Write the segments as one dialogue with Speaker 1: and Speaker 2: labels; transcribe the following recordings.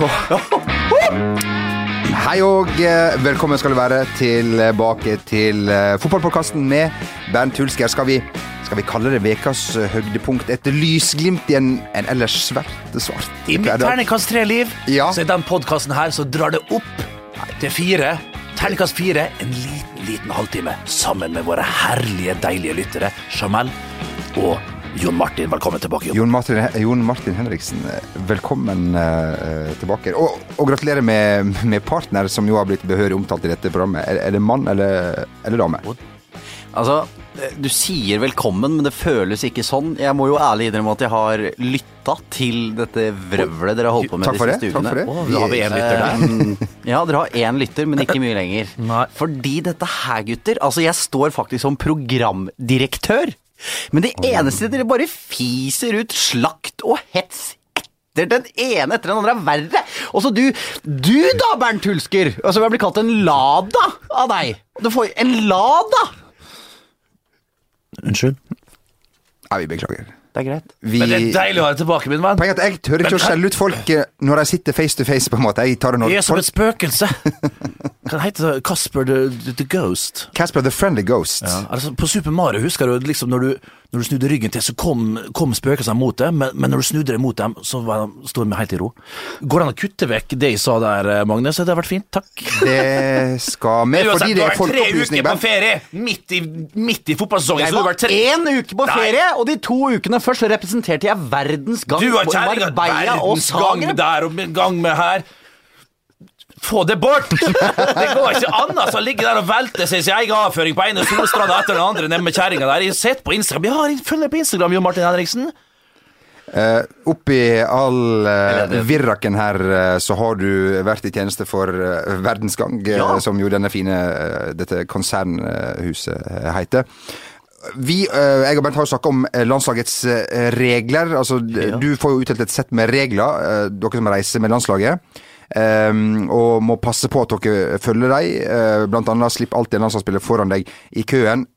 Speaker 1: Hei og eh, velkommen skal du være tilbake til uh, fotballpodkasten med Bernt Hulsker. Skal vi, skal vi kalle det ukas uh, høydepunkt? Et lysglimt i en, en ellers svært svart
Speaker 2: I mitt terningkast tre-liv
Speaker 1: Ja.
Speaker 2: så er den podkasten her så drar det opp til fire. Terningkast fire, en liten, liten halvtime sammen med våre herlige, deilige lyttere Jamel og Jon Martin. Velkommen tilbake. Jon.
Speaker 1: Jon Martin, Jon Martin Henriksen, eh, velkommen eh, tilbake. Og, og gratulerer med, med partner, som jo har blitt behørig omtalt i dette programmet. Er, er det mann eller, eller dame?
Speaker 3: Altså, du sier velkommen, men det føles ikke sånn. Jeg må jo ærlig innrømme at jeg har lytta til dette vrøvlet dere har holdt på med
Speaker 1: for det. Takk for det.
Speaker 2: Oh, da har vi én lytter der.
Speaker 3: Um, ja, dere har én lytter, men ikke mye lenger.
Speaker 2: Nei.
Speaker 3: Fordi dette her, gutter Altså, jeg står faktisk som programdirektør. Men det eneste dere bare fiser ut slakt og hets etter den ene etter den andre er verre. Og så du, du da, Bernt Hulsker. Altså, jeg blir kalt en Lada av deg. Du får en Lada.
Speaker 2: Unnskyld.
Speaker 1: Nei, vi beklager.
Speaker 3: Det er greit.
Speaker 1: Vi,
Speaker 2: Men det er deilig å ha deg tilbake, min venn.
Speaker 1: Poenget er at jeg tør ikke å skjelle ut folk eh, når de sitter face to face, på en måte. Jeg tar det når
Speaker 2: Jeg er som
Speaker 1: folk
Speaker 2: et spøkelse. Hva heter det? Casper the, the, the Ghost?
Speaker 1: Casper the Friendly Ghost.
Speaker 2: Ja, altså På Super Mario husker du liksom når du, når du snudde ryggen til, så kom, kom spøkelsene mot deg, men, men når du snudde deg mot dem, så var de, sto de helt i ro. Går det an å kutte vekk det jeg sa der, Magnus? Det har vært fint. Takk.
Speaker 1: Det skal vi, fordi det er folkeopplysning.
Speaker 2: på
Speaker 1: Bernt.
Speaker 2: ferie! Midt i, midt i fotballsesongen.
Speaker 3: Jeg
Speaker 2: så du
Speaker 3: var
Speaker 2: har vært tre...
Speaker 3: én uke på
Speaker 2: Nei.
Speaker 3: ferie, og de to ukene først representerte jeg verdens gang.
Speaker 2: Du har kjerringa verdens gang der og gang med her. Få det bort! Det går ikke an altså, ligge der og velte seg sin egen avføring på ene solstranda etter den andre nede med kjerringa der. Jeg har sett på Instagram. Jeg har følger på Instagram, Jo Martin Henriksen.
Speaker 1: Uh, oppi all uh, virraken her, uh, så har du vært i tjeneste for Verdensgang,
Speaker 3: Ja.
Speaker 1: som jo denne fine, dette konsernhuset heter. Vi, jeg og Bernt, har jo snakka om landslagets regler. Altså, ja. Du får jo utdelt et sett med regler, dere som reiser med landslaget. Um, og må passe på at dere følger dem. Uh, blant annet slipp alltid en landslagsspiller foran deg i køen.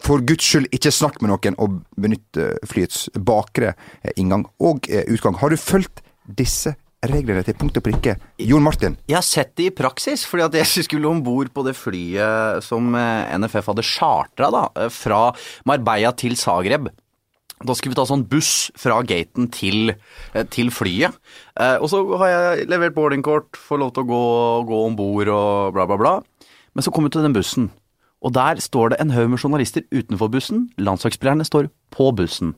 Speaker 1: For guds skyld, ikke snakk med noen, og benytt eh, flyets bakre eh, inngang og eh, utgang. Har du fulgt disse reglene til punkt og prikke? Jon Martin?
Speaker 3: Jeg har sett det i praksis, fordi at jeg skulle om bord på det flyet som eh, NFF hadde chartra eh, fra Marbella til Zagreb. Da skulle vi ta sånn buss fra gaten til, eh, til flyet. Eh, Og så har jeg levert boardingkort, får lov til å gå, gå om bord og bla, bla, bla. Men så kom vi til den bussen, og der står det en haug med journalister utenfor bussen. Landslagsspillerne står på bussen.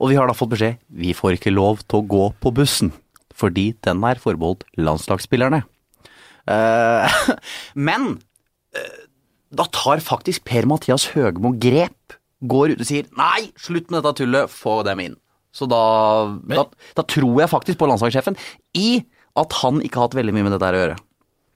Speaker 3: Og vi har da fått beskjed vi får ikke lov til å gå på bussen, fordi den er forbeholdt landslagsspillerne. Eh, men eh, da tar faktisk Per-Mathias Høgmo grep, går ut og sier nei, slutt med dette tullet, få dem inn. Så da, da, da tror jeg faktisk på landslagssjefen i at han ikke har hatt veldig mye med dette å gjøre.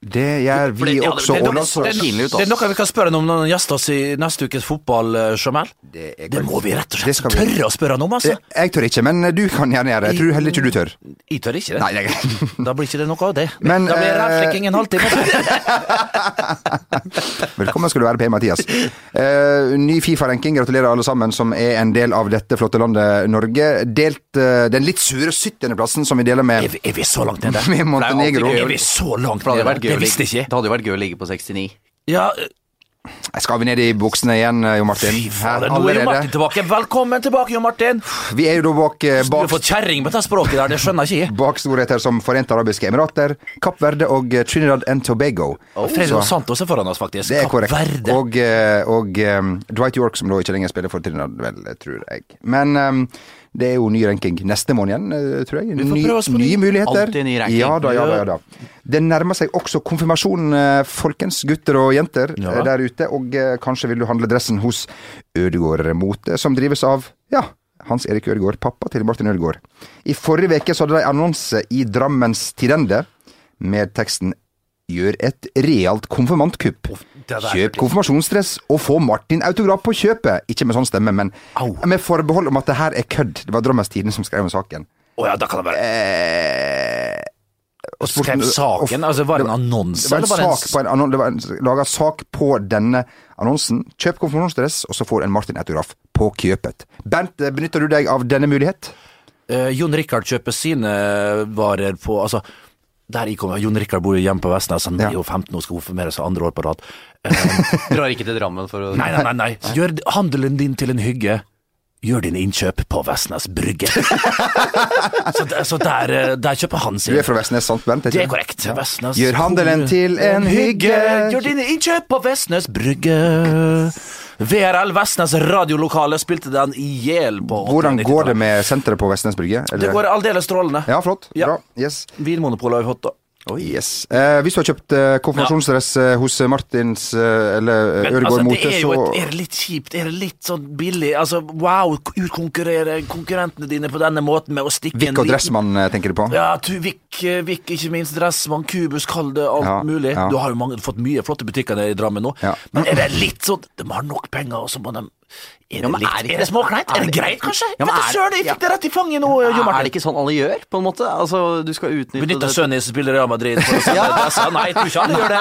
Speaker 1: Det gjør vi
Speaker 2: det- ja,
Speaker 1: også.
Speaker 2: det- det-
Speaker 1: og
Speaker 2: det-
Speaker 1: landslags-
Speaker 2: det-
Speaker 3: pinlig ut,
Speaker 2: Det er noe vi kan spørre han om når han gjester oss i neste ukes fotball, Jamal. Jamel.
Speaker 1: Det
Speaker 2: Det må vi rett og slett
Speaker 1: vi.
Speaker 2: tørre å spørre han om, altså.
Speaker 1: Eh, Jeg tør ikke, men du kan gjerne gjøre det. Jeg tror heller ikke du tør.
Speaker 2: Jeg tør ikke det.
Speaker 1: Nei, jeg...
Speaker 2: Da blir ikke det noe av det.
Speaker 1: Men,
Speaker 2: da blir det
Speaker 1: eh,
Speaker 2: en halvtime.
Speaker 1: Velkommen skal du være, Per-Mathias. Uh, ny Fifa-ranking. Gratulerer alle sammen som er en del av dette flotte landet Norge. Delt uh, den litt sure 70.-plassen som vi deler
Speaker 2: Er
Speaker 1: med
Speaker 2: vi, er vi så langt nede?
Speaker 1: Med Montenegro.
Speaker 2: Er vi så langt nede? Det visste
Speaker 3: ligge,
Speaker 2: ikke.
Speaker 3: det hadde jo vært gøy å ligge på 69.
Speaker 2: Ja,
Speaker 1: Skal vi ned i buksene igjen, Jo Martin?
Speaker 2: fy
Speaker 1: Her
Speaker 2: fader. Nå er Jo Martin tilbake. Velkommen tilbake, Jo Martin.
Speaker 1: Vi er jo da bak, eh,
Speaker 2: Du har
Speaker 1: bak,
Speaker 2: fått kjerring med det språket der, det skjønner jeg ikke.
Speaker 1: bak storheter som Forente arabiske emirater, Kapp Verde og eh, Trinidad and Tobago.
Speaker 2: Fredrik Santos er foran oss, faktisk.
Speaker 1: Det er
Speaker 2: Kapp
Speaker 1: korrekt.
Speaker 2: Verde.
Speaker 1: Og, eh, og um, Dwight York, som da ikke lenger spiller for Trinidad, vel, tror jeg. Men eh, det er jo ny ranking neste måned igjen, eh, tror jeg. Ny, nye muligheter.
Speaker 3: Alltid ny ranking.
Speaker 1: Ja da, ja da, ja da. Det nærmer seg også konfirmasjon, eh, folkens, gutter og jenter
Speaker 2: Ja.
Speaker 1: eh, der ute. Og kanskje vil du handle dressen hos Ødegård Mote, som drives av, ja, Hans Erik Ødegaard, pappa til Martin Ødegaard. I forrige uke hadde de annonse i Drammens Tidende med teksten Gjør et realt konfirmantkupp.
Speaker 2: Det
Speaker 1: Kjøp konfirmasjonsdress og få Martin autograf på kjøpet. Ikke med sånn stemme, men
Speaker 2: Au.
Speaker 1: med forbehold om at det her er kødd. Det var Drammens Tidende som skrev om saken.
Speaker 2: Oh, ja, da kan det være
Speaker 1: Eh, og
Speaker 2: Skrev saken? Altså, var det en
Speaker 1: Det
Speaker 2: annonse?
Speaker 1: var en
Speaker 2: eller var det en
Speaker 1: sak på en annon- Det var en laga sak på denne annonsen. Kjøp konfirmasjonsdress, og så får en Martin-autograf på kjøpet. Bernt, eh, benytter du deg av denne mulighet?
Speaker 2: Eh, Jon Rikard kjøper sine varer på Altså, Der jeg kom, Jon Rikard bor jo hjemme på Vestnes, han
Speaker 1: Ja.
Speaker 2: er jo 15 og skal konfirmere seg andre år på rad. Eh,
Speaker 3: Drar ikke til Drammen for å
Speaker 2: nei, nei, nei, nei. Gjør handelen din til en hygge. Gjør dine innkjøp på Vestnes Brygge. så der, så der, eh, der kjøper han
Speaker 1: Du er fra Vestnes, sant, vent
Speaker 2: Det er korrekt. Vestnes
Speaker 1: Gjør handelen til en hygge.
Speaker 2: Gjør dine innkjøp på Vestnes Brygge. VRL Vestnes radiolokale spilte den i hjel på 80-
Speaker 1: Hvordan går det med senteret på Vestnes Brygge? Er
Speaker 2: Det går aldeles strålende.
Speaker 1: Ja, flott.
Speaker 2: Ja.
Speaker 1: Bra. Yes.
Speaker 2: Vinmonopolet har vi fått, da.
Speaker 1: Yes. Eh, hvis du har kjøpt eh, konfirmasjonsdress eh, hos Martins eh, eller eh,
Speaker 2: Men
Speaker 1: Øregård
Speaker 2: altså,
Speaker 1: Mote, så
Speaker 2: et, er det litt kjipt? Er det litt sånn billig? Altså, wow, utkonkurrere konkurrentene dine på denne måten med å stikke
Speaker 1: Vik og Dressmann eh, tenker du på?
Speaker 2: Ja, tu, Vik, eh, Vik, ikke minst Dressmann, Kubus, kall det alt
Speaker 1: Ja,
Speaker 2: mulig.
Speaker 1: ja.
Speaker 2: Du har jo mange, fått mye flotte butikker i Drammen nå,
Speaker 1: Ja.
Speaker 2: men er det litt sånn De har nok penger, og så må de Er det,
Speaker 3: Ja,
Speaker 2: litt,
Speaker 3: er det
Speaker 2: småkleint?
Speaker 3: Er
Speaker 2: Er det greit, kanskje?
Speaker 3: Ja, men er-
Speaker 2: søren, jeg fikk det rett i fanget nå, Jo
Speaker 3: Er det ikke sånn alle gjør, på en måte? Altså, du skal utnytte Benytte
Speaker 2: sønnen din som spiller Real Madrid for å sende
Speaker 3: Ja.
Speaker 2: dresser? Nei, jeg tror ikke gjør det.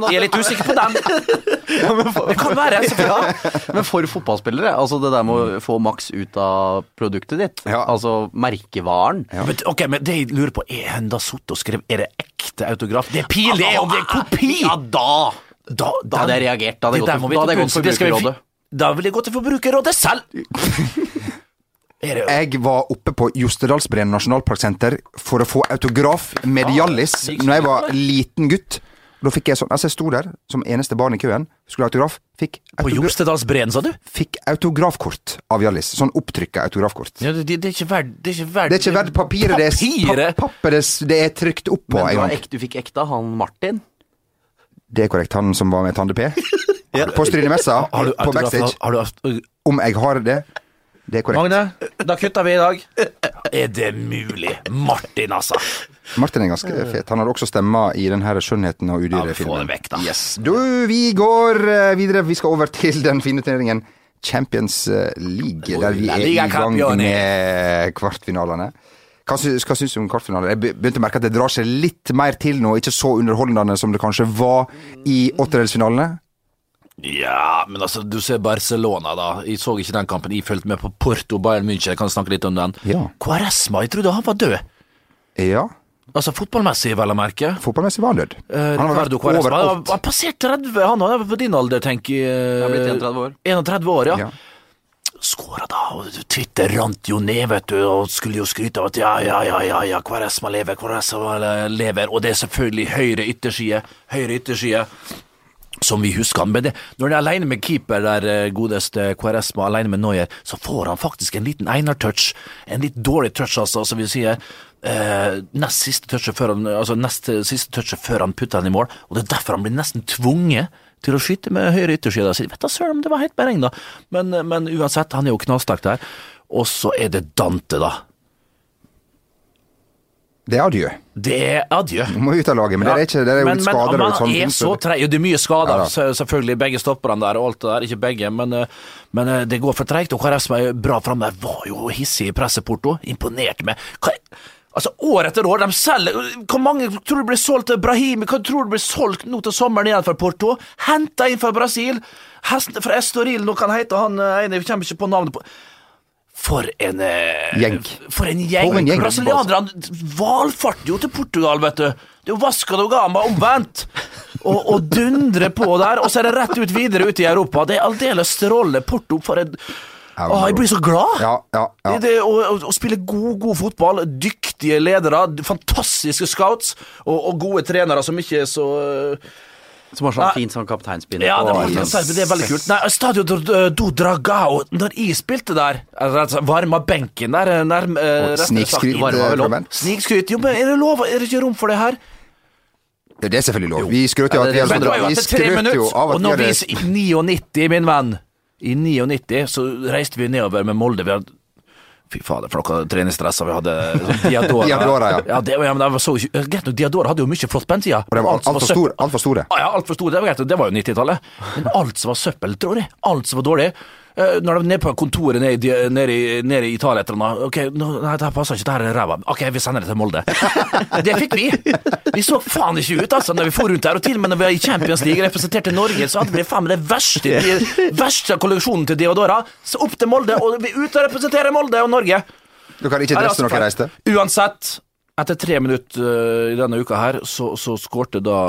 Speaker 3: Nei,
Speaker 2: Jeg er litt usikker på den. Det kan være. selvfølgelig.
Speaker 3: Ja, men for fotballspillere, altså det der med å få maks ut av produktet ditt,
Speaker 1: Ja.
Speaker 3: altså merkevaren
Speaker 2: Men, ok, men det jeg lurer på, er han da sittet og skrevet Er det ekte autograf? Det er pinlig det om det er kopi!
Speaker 3: Ja, da!
Speaker 2: Da,
Speaker 3: Da jeg. Da hadde jeg
Speaker 2: reagert.
Speaker 3: da hadde jeg gått for Forbrukerrådet.
Speaker 2: Da vil jeg gå til Forbrukerrådet selv! Det
Speaker 1: Jeg var oppe på Jostedalsbreen nasjonalparksenter for å få autograf med Hjallis
Speaker 2: gikk
Speaker 1: Når jeg var liten gutt. Da fikk jeg sånn Altså, jeg sto der som eneste barn i køen, skulle ha autograf. Fikk,
Speaker 2: På
Speaker 1: autogra
Speaker 2: Jostedalsbreen, sa du?
Speaker 1: fikk autografkort av Hjallis. Sånn opptrykka autografkort.
Speaker 2: Ja, det, det, det er ikke verdt Det er ikke verdt
Speaker 1: Det er ikke verdt papiret det er,
Speaker 2: Papiret?
Speaker 1: det, det er trykt opp på
Speaker 3: Men du, ekte, du fikk ekte han Martin?
Speaker 1: Det er korrekt. Han som var med Tande P. På Strynemessa,
Speaker 2: Har du
Speaker 1: på backstage.
Speaker 2: Har du
Speaker 1: Om jeg har det, det er korrekt.
Speaker 2: Magne, da kutter vi i dag. Er det mulig? Martin, altså.
Speaker 1: Martin er ganske fet. Han har også stemma i den her Skjønnheten og
Speaker 2: Ja,
Speaker 1: udyret-filmen.
Speaker 2: da.
Speaker 1: Yes. Du, vi går eh, videre. Vi skal over til den fine turneringen Champions eh, League, der vi er i gang med kvartfinalene. Hva, sy hva syns du om kvartfinalen? Jeg begynte å merke at det drar seg litt mer til nå. Ikke så underholdende som det kanskje var i åttedelsfinalene.
Speaker 2: Ja, men altså, du ser Barcelona, da. Jeg så ikke den kampen. Jeg fulgte med på Porto Bayern München. Jeg kan snakke litt om den.
Speaker 1: Ja.
Speaker 2: Quaresma, jeg trodde han var død.
Speaker 1: Ja,
Speaker 2: Altså fotballmessig, vel å merke.
Speaker 1: fotballmessig var han død.
Speaker 2: Eh,
Speaker 1: Han har vært
Speaker 2: overalt. Han, Han
Speaker 1: passerte
Speaker 2: har passert 30, han han er på din alder, tenker jeg.
Speaker 3: har blitt 31 år.
Speaker 2: 31 år, ja.
Speaker 1: Ja.
Speaker 2: Skåra da, og Twitter rant jo ned, vet du, og skulle jo skryte av at ja, ja, ja, ja, ja Quaresma lever, Quaresma lever, og det er selvfølgelig høyre ytterside, høyre ytterside. Som vi husker han, men det, når han er alene med keeper, der eh, godeste Quaresma, alene med Noyer, så får han faktisk en liten Einar-touch. En litt dårlig touch, altså, som vi sier. Eh, nest siste touchet før han Altså nest han putter den i mål, og det er derfor han blir nesten tvunget til å skyte med høyre ytterside. Jeg vet da søren om det var helt beregna, men, men uansett, han er jo knallsterk der. Og så er det Dante, da.
Speaker 1: Det er adjø.
Speaker 2: Det er adjø.
Speaker 1: Du må ut av laget, men det er ikke det er jo
Speaker 2: men,
Speaker 1: litt skader
Speaker 2: men
Speaker 1: og sånn.
Speaker 2: er så treig. Jo, det er mye skader,
Speaker 1: Ja
Speaker 2: selvfølgelig. Begge stopperne der og alt det der. Ikke begge, men, eh, men eh, det går for treigt. Og som er bra framme der. Var jo hissig i presseporto. Imponert med hva, Altså, År etter år, de selger Hvor mange tror du blir solgt til Brahimi? Hva tror du blir solgt nå til sommeren igjen fra Porto? Henta inn fra Brasil. Hesten fra Estoril, nå kan han hete han eh, ene, jeg kommer ikke på navnet på For en eh,
Speaker 1: Gjeng.
Speaker 2: For en gjeng.
Speaker 1: For en gjeng.
Speaker 2: Brasilianerne valfarter jo til Portugal, vet du. Det er jo Vasca do Gama omvendt. Og, og dundre på der, og så er det rett ut videre ut i Europa. Det er aldeles strålende. Porto for en Åh, jeg blir så glad!
Speaker 1: Ja, ja, ja.
Speaker 2: Det, å, å, å spille god, god fotball, dyktige ledere, fantastiske scouts og, og gode trenere som ikke er så øh,
Speaker 3: Som har sånn fint sånn kapteinspinn.
Speaker 2: Ja, det, var,
Speaker 3: armen.
Speaker 2: det er veldig kult. Nei, Stadio do, Dragao, når jeg spilte der altså, Varma benken der nærm, eh,
Speaker 1: snikskryt, eh.
Speaker 2: Snikskryt. Jo, men er det lov? Er det ikke rom for det her?
Speaker 1: Det er selvfølgelig lov. Vi skrøt jo
Speaker 3: Ja,
Speaker 1: at vi
Speaker 2: var jo
Speaker 1: vi skrøt jo av
Speaker 2: og
Speaker 1: at vi
Speaker 2: når vi i 99, min venn I 99 så reiste vi nedover med Molde. Vi hadde Fy fader, for noen treningsstresser vi hadde. Sånn Diadora.
Speaker 1: Diadora, ja.
Speaker 2: ja, det, ja men det var så, greit Diadora hadde jo mye flott på den tida.
Speaker 1: Og de var
Speaker 2: Alt
Speaker 1: altfor
Speaker 2: søppel-
Speaker 1: store. Alt for store.
Speaker 2: Ja, altfor store, det var greit, det var jo 90-tallet. Men alt som var søppel, tror jeg, alt som var dårlig Når de var nede på kontoret nede, i Di- nede, i, nede i Italia etter noe Ok, nei, det her passer ikke, det her er ræva. Ok, vi sender det til Molde. Det fikk vi. Vi så faen ikke ut, altså, når vi for rundt der. Og til og med når vi var i Champions League representerte Norge, så hadde vi faen meg det verste, de verste kolleksjonen til Deodora. Så opp til Molde, og vi er ute og representerer Molde og Norge.
Speaker 1: Du kan ikke dresse
Speaker 2: altså,
Speaker 1: når dere reiste?
Speaker 2: Uansett, Etter tre minutter eh, i denne uka her, så, så skårte da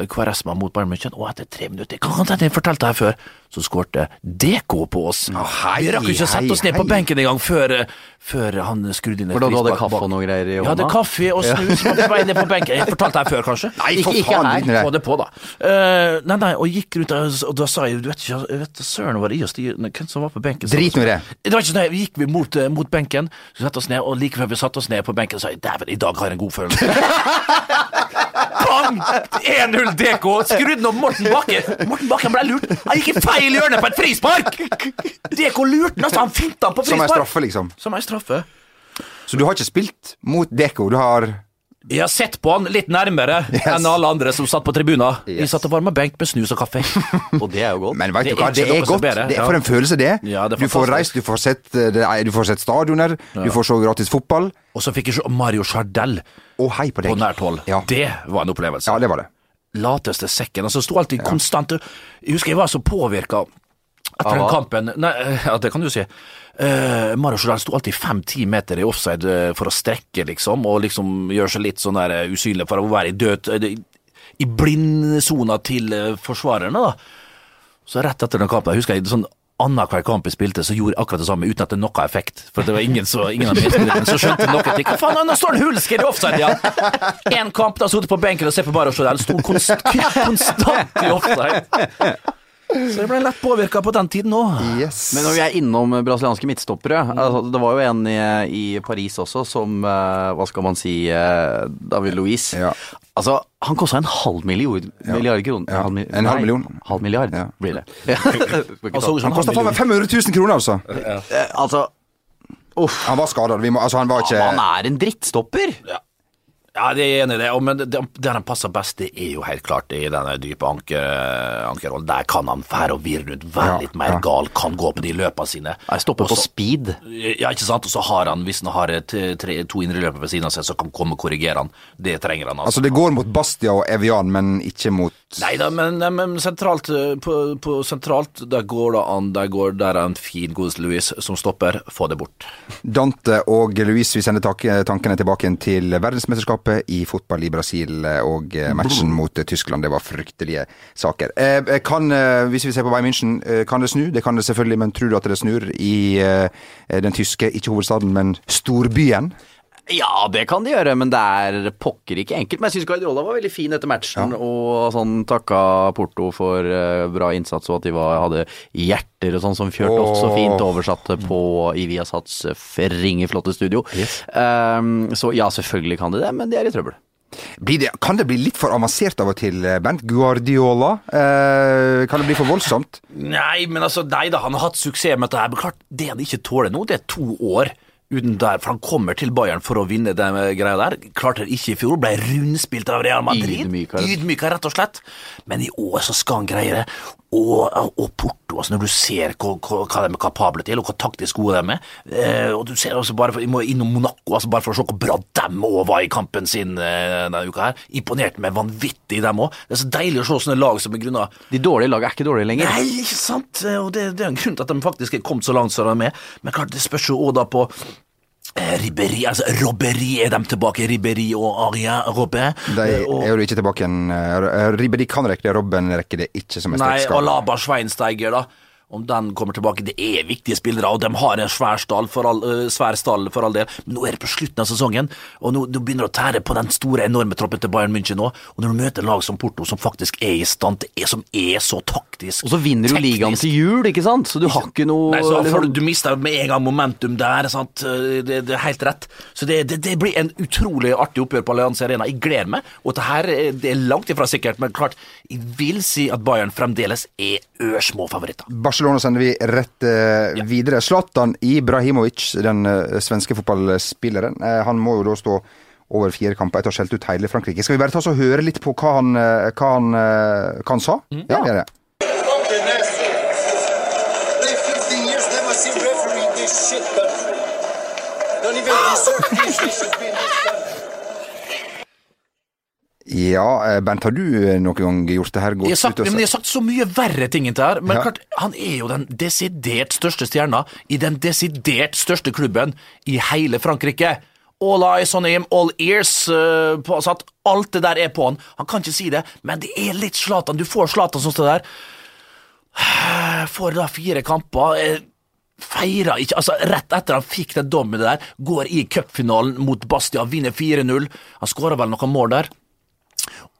Speaker 2: uh, Kvaresma mot Bayern München, og etter tre minutter Hva Kan jeg fortalte her før, så skårte DK på oss.
Speaker 1: hei,
Speaker 2: Vi rakk ikke å sette oss ned på benken engang før, eh, før han skrudde inn et
Speaker 3: da du hadde kaffe og noe greier i
Speaker 2: Jeg hadde kaffe og snus på vei ned på benken. Jeg fortalte det her før, kanskje?
Speaker 1: Nei, for
Speaker 3: Ikke- ikke
Speaker 1: faen!
Speaker 3: her.
Speaker 1: drit det.
Speaker 2: Få det på, da. Uh, nei, nei, og gikk rundt og da sa jeg Du vet ikke, jeg vet søren var det i oss, hvem som var på benken.
Speaker 1: Drit nå i det.
Speaker 2: Det var ikke sånn, vi gikk vi mot, eh, mot benken, så satte oss ned, og like før vi satte oss ned på benken, sa jeg dæven, i dag har en god følelse. Bang! 1-0 DK! Skrudd den Morten Bakke. Morten Bakke ble lurt. Han gikk i feil hjørne på et frispark! DK lurte han, altså. Han finta på
Speaker 1: Som
Speaker 2: frispark.
Speaker 1: ei straffe, liksom.
Speaker 2: Som ei straffe.
Speaker 1: Så du har ikke spilt mot Deko, du har
Speaker 2: Jeg har sett på han litt nærmere enn alle andre som satt på tribunen. Vi
Speaker 1: Yes.
Speaker 2: satt og varma benk med snus og kaffe.
Speaker 3: Og det er jo godt.
Speaker 1: Men vet
Speaker 2: Det
Speaker 1: du
Speaker 2: er
Speaker 1: hva, det er godt.
Speaker 2: bedre,
Speaker 1: Det er for en følelse, det.
Speaker 2: Ja, det
Speaker 1: du får reist, du får sett, eh, det du får sett stadioner, du får se gratis fotball.
Speaker 2: Og så fikk jeg se Mario Chardell
Speaker 1: oh, hei på deg.
Speaker 2: på nært hold.
Speaker 1: Ja.
Speaker 2: Det var en opplevelse.
Speaker 1: ja, det var det.
Speaker 2: lateste sekken. Altså, sto alltid konstant Jeg husker jeg var så påvirka etter den kampen. Nei, eh, ja, det kan du si. Uh, Mario Jordal sto alltid fem-ti meter i offside uh, for å strekke, liksom, og liksom gjøre seg litt sånn der uh, usynlig for å være i død uh, I blindsona til forsvarerne, da. Så rett etter den kampen, jeg husker jeg sånn annenhver kamp jeg spilte, så gjorde jeg akkurat det samme uten at det noe effekt. For det var ingen, så, ingen av medspillerne som skjønte noe til. Hva faen, nå står han hulsker i offside igjen! Én kamp, da sittet på benken og sett på Mario Jordal, sto konst, konstant i offside. Så jeg ble lett påvirka på den tiden òg.
Speaker 1: Yes.
Speaker 3: Men når vi er innom brasilianske midtstoppere altså, Det var jo en i, i Paris også som eh, Hva skal man si eh, David Luiz.
Speaker 1: Ja.
Speaker 3: Altså, han kosta en halv milliard, milliard kroner.
Speaker 1: Ja,
Speaker 3: mi-
Speaker 1: en halv
Speaker 3: nei,
Speaker 1: million.
Speaker 3: Halv milliard
Speaker 1: Ja.
Speaker 3: blir det.
Speaker 2: Altså,
Speaker 1: Han kosta faen meg 500 000 kroner, altså.
Speaker 3: Eh, altså Uff.
Speaker 1: Han var skada. Altså, han var ikke
Speaker 3: Han er en drittstopper!
Speaker 2: Ja, det er enig i det. Men det, der han passer best, det er jo helt klart i denne dype anker, ankerrollen. Der kan han fære og virre rundt, være
Speaker 1: Ja,
Speaker 2: litt mer
Speaker 1: ja.
Speaker 2: gal, kan gå på de løpene sine.
Speaker 3: Jeg stopper på speed.
Speaker 2: Ja, ikke sant? Og så har han, hvis han har et, tre, to indreløpere ved siden av seg, så kan han komme og korrigere han. Det trenger han, altså.
Speaker 1: Altså, det går mot Bastia og Evian, men ikke mot
Speaker 2: Nei da, men, men sentralt, eh, på, på sentralt, der går det an. Der går der er en fin godeste Louis som stopper. Få det bort.
Speaker 1: Dante og Louis, vi sender tankene tilbake til verdensmesterskapet i fotball i Brasil og eh, matchen mot eh, Tyskland. Det var fryktelige saker. Eh, Kan, eh, hvis vi ser på Bayern München, eh, kan det snu? Det kan det selvfølgelig, men tror du at det snur i eh, den tyske, ikke hovedstaden, men storbyen?
Speaker 3: Ja, det kan de gjøre, men det er pokker ikke enkelt. Men jeg syns Guardiola var veldig fin etter matchen, og sånn takka Porto for uh, bra innsats, og at de var, hadde hjerter og sånn som Fjørtoft
Speaker 1: oh.
Speaker 3: så fint oversatte på i Viasats ringeflotte studio. Um, så ja, selvfølgelig kan de det, men de er i trøbbel.
Speaker 1: Blir det, kan det bli litt for avansert av og til, eh, Bent? Guardiola? Eh, kan det bli for voldsomt?
Speaker 2: Nei, men altså, nei da, han har hatt suksess med dette her. Men klart, det han ikke tåler nå, det er to år uten der, for han kommer til Bayern for å vinne den greia der. Klarte det ikke i fjor, ble rundspilt av Real Madrid.
Speaker 3: Ydmyka, rett.
Speaker 2: Og slett. Men i år så skal han greie det. Og, og Porto, altså når du ser hva, hva, de er kapable til, og hvor taktisk gode de er. Eh, og du ser også bare for, Vi må innom Monaco, altså bare for å se hvor bra dem òg var i kampen sin eh, denne uka her. Imponert meg vanvittig, dem òg. Det er så deilig å se sånne lag som er grunna
Speaker 3: De dårlige lagene er ikke dårlige lenger.
Speaker 2: Nei, ikke sant? Og det, det er en grunn til at de faktisk er kommet så langt som de er. Men klart, det spørs jo òg da på eh, Ribéry, altså Robberi er de tilbake? Ribberi og Aria Robbe?
Speaker 1: De
Speaker 2: Eh, og,
Speaker 1: er jo ikke tilbake igjen. Ribberi kan rekke det, Robben rekker det ikke som en
Speaker 2: nei,
Speaker 1: og
Speaker 2: Alaba Schweinsteiger, da. Om den kommer tilbake, Det er viktige spillere, og de har en svær stall for all, eh, svær stall for all del. Men nå er det på slutten av sesongen, og nå, nå begynner det å tære på den store, enorme troppen til Bayern München nå. Og når du møter lag som Porto, som faktisk er i stand til Som er så taktisk
Speaker 3: Og så vinner du ligaen til jul, ikke sant? Så du har ikke noe
Speaker 2: Nei, så får
Speaker 3: liksom-
Speaker 2: du, du mister med en gang momentum der, sant? Det, det er helt rett. Så det, det, det blir en utrolig artig oppgjør på Allianz Arena. Jeg gleder meg, og det her er- det er langt ifra sikkert, men klart, jeg vil si at Bayern fremdeles er ørsmå favoritter.
Speaker 1: Barcelona sender vi rett eh, videre. Zlatan Ibrahimovic, den eh, svenske fotballspilleren, eh, han må jo da stå over fire kamper etter å ha skjelt ut hele Frankrike. Skal vi bare ta oss og høre litt på hva han, eh, hva han, eh, hva han sa? Ja, vi gjør det.
Speaker 4: Fucking 15 years, never seen referee in this shit country. Don't even deserve this. They should be in this.
Speaker 1: Ja, Bent Bernt, har du eh, noen gang gjort det her? Gått
Speaker 2: Jeg har, sagt,
Speaker 1: ut og
Speaker 2: men jeg har sagt så mye verre ting enn det her, men
Speaker 1: Ja.
Speaker 2: klart, han er jo den desidert største stjerna i den desidert største klubben i hele Frankrike. All eyes on him, all ears. uh, på, så at alt det der er på han. Han kan ikke si det, men det er litt Zlatan. Du får Zlatan som det der. Får da fire kamper. Feira ikke Altså, rett etter han fikk den dommen der, går i cupfinalen mot Bastia, vinner 4-0. Han skåra vel noen mål der.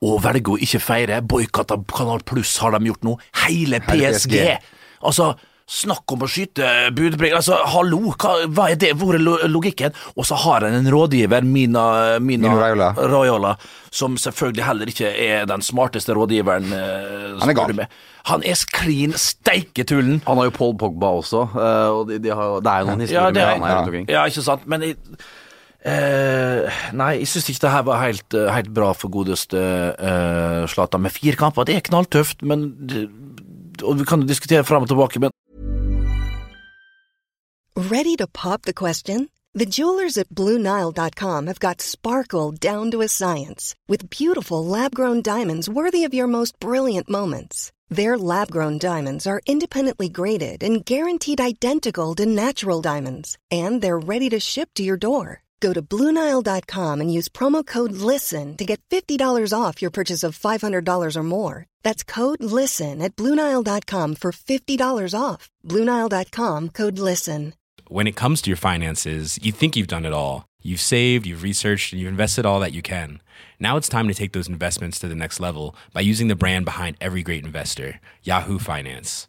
Speaker 2: Og velger å ikke feire. Boikotta Kanal Pluss har de gjort nå. Hele
Speaker 1: Hele
Speaker 2: PSG. Altså, snakk om å skyte budbringer. Altså, hallo, hva, hva er det? Hvor er logikken? Og så har han en rådgiver, Mina, Mina
Speaker 1: Mina Raiola.
Speaker 2: Raiola, som selvfølgelig heller ikke er den smarteste rådgiveren. eh,
Speaker 1: Han er gal.
Speaker 2: Han er klin steiketullen.
Speaker 3: Han har jo Paul Pogba også, eh, og de, de har, det er jo noen historier
Speaker 2: Ja, det
Speaker 3: med han her rundt omkring.
Speaker 2: ja, ikke sant, men jeg, eh, Nei, jeg ikke det her var helt, eh, helt bra for godeste Zlatan. Med fire kamper, det er knalltøft, men Og vi kan diskutere fram og tilbake, men
Speaker 5: Ready to pop the question? The jewelers at BlueNile.com have got sparkle down to a science with beautiful lab grown diamonds worthy of your most brilliant moments. Their lab grown diamonds are independently graded and guaranteed identical to natural diamonds, and they're ready to ship to your door. Go to BlueNile.com and use promo code LISTEN to get $50 off your purchase of $500 or more. That's code LISTEN at BlueNile.com for $50 off. BlueNile.com code LISTEN.
Speaker 6: when it comes to your finances, you think you've done it all. You've saved, you've researched, and you've invested all that you can. Now it's time to take those investments to the next level by using the brand behind every great investor, Yahoo Finance.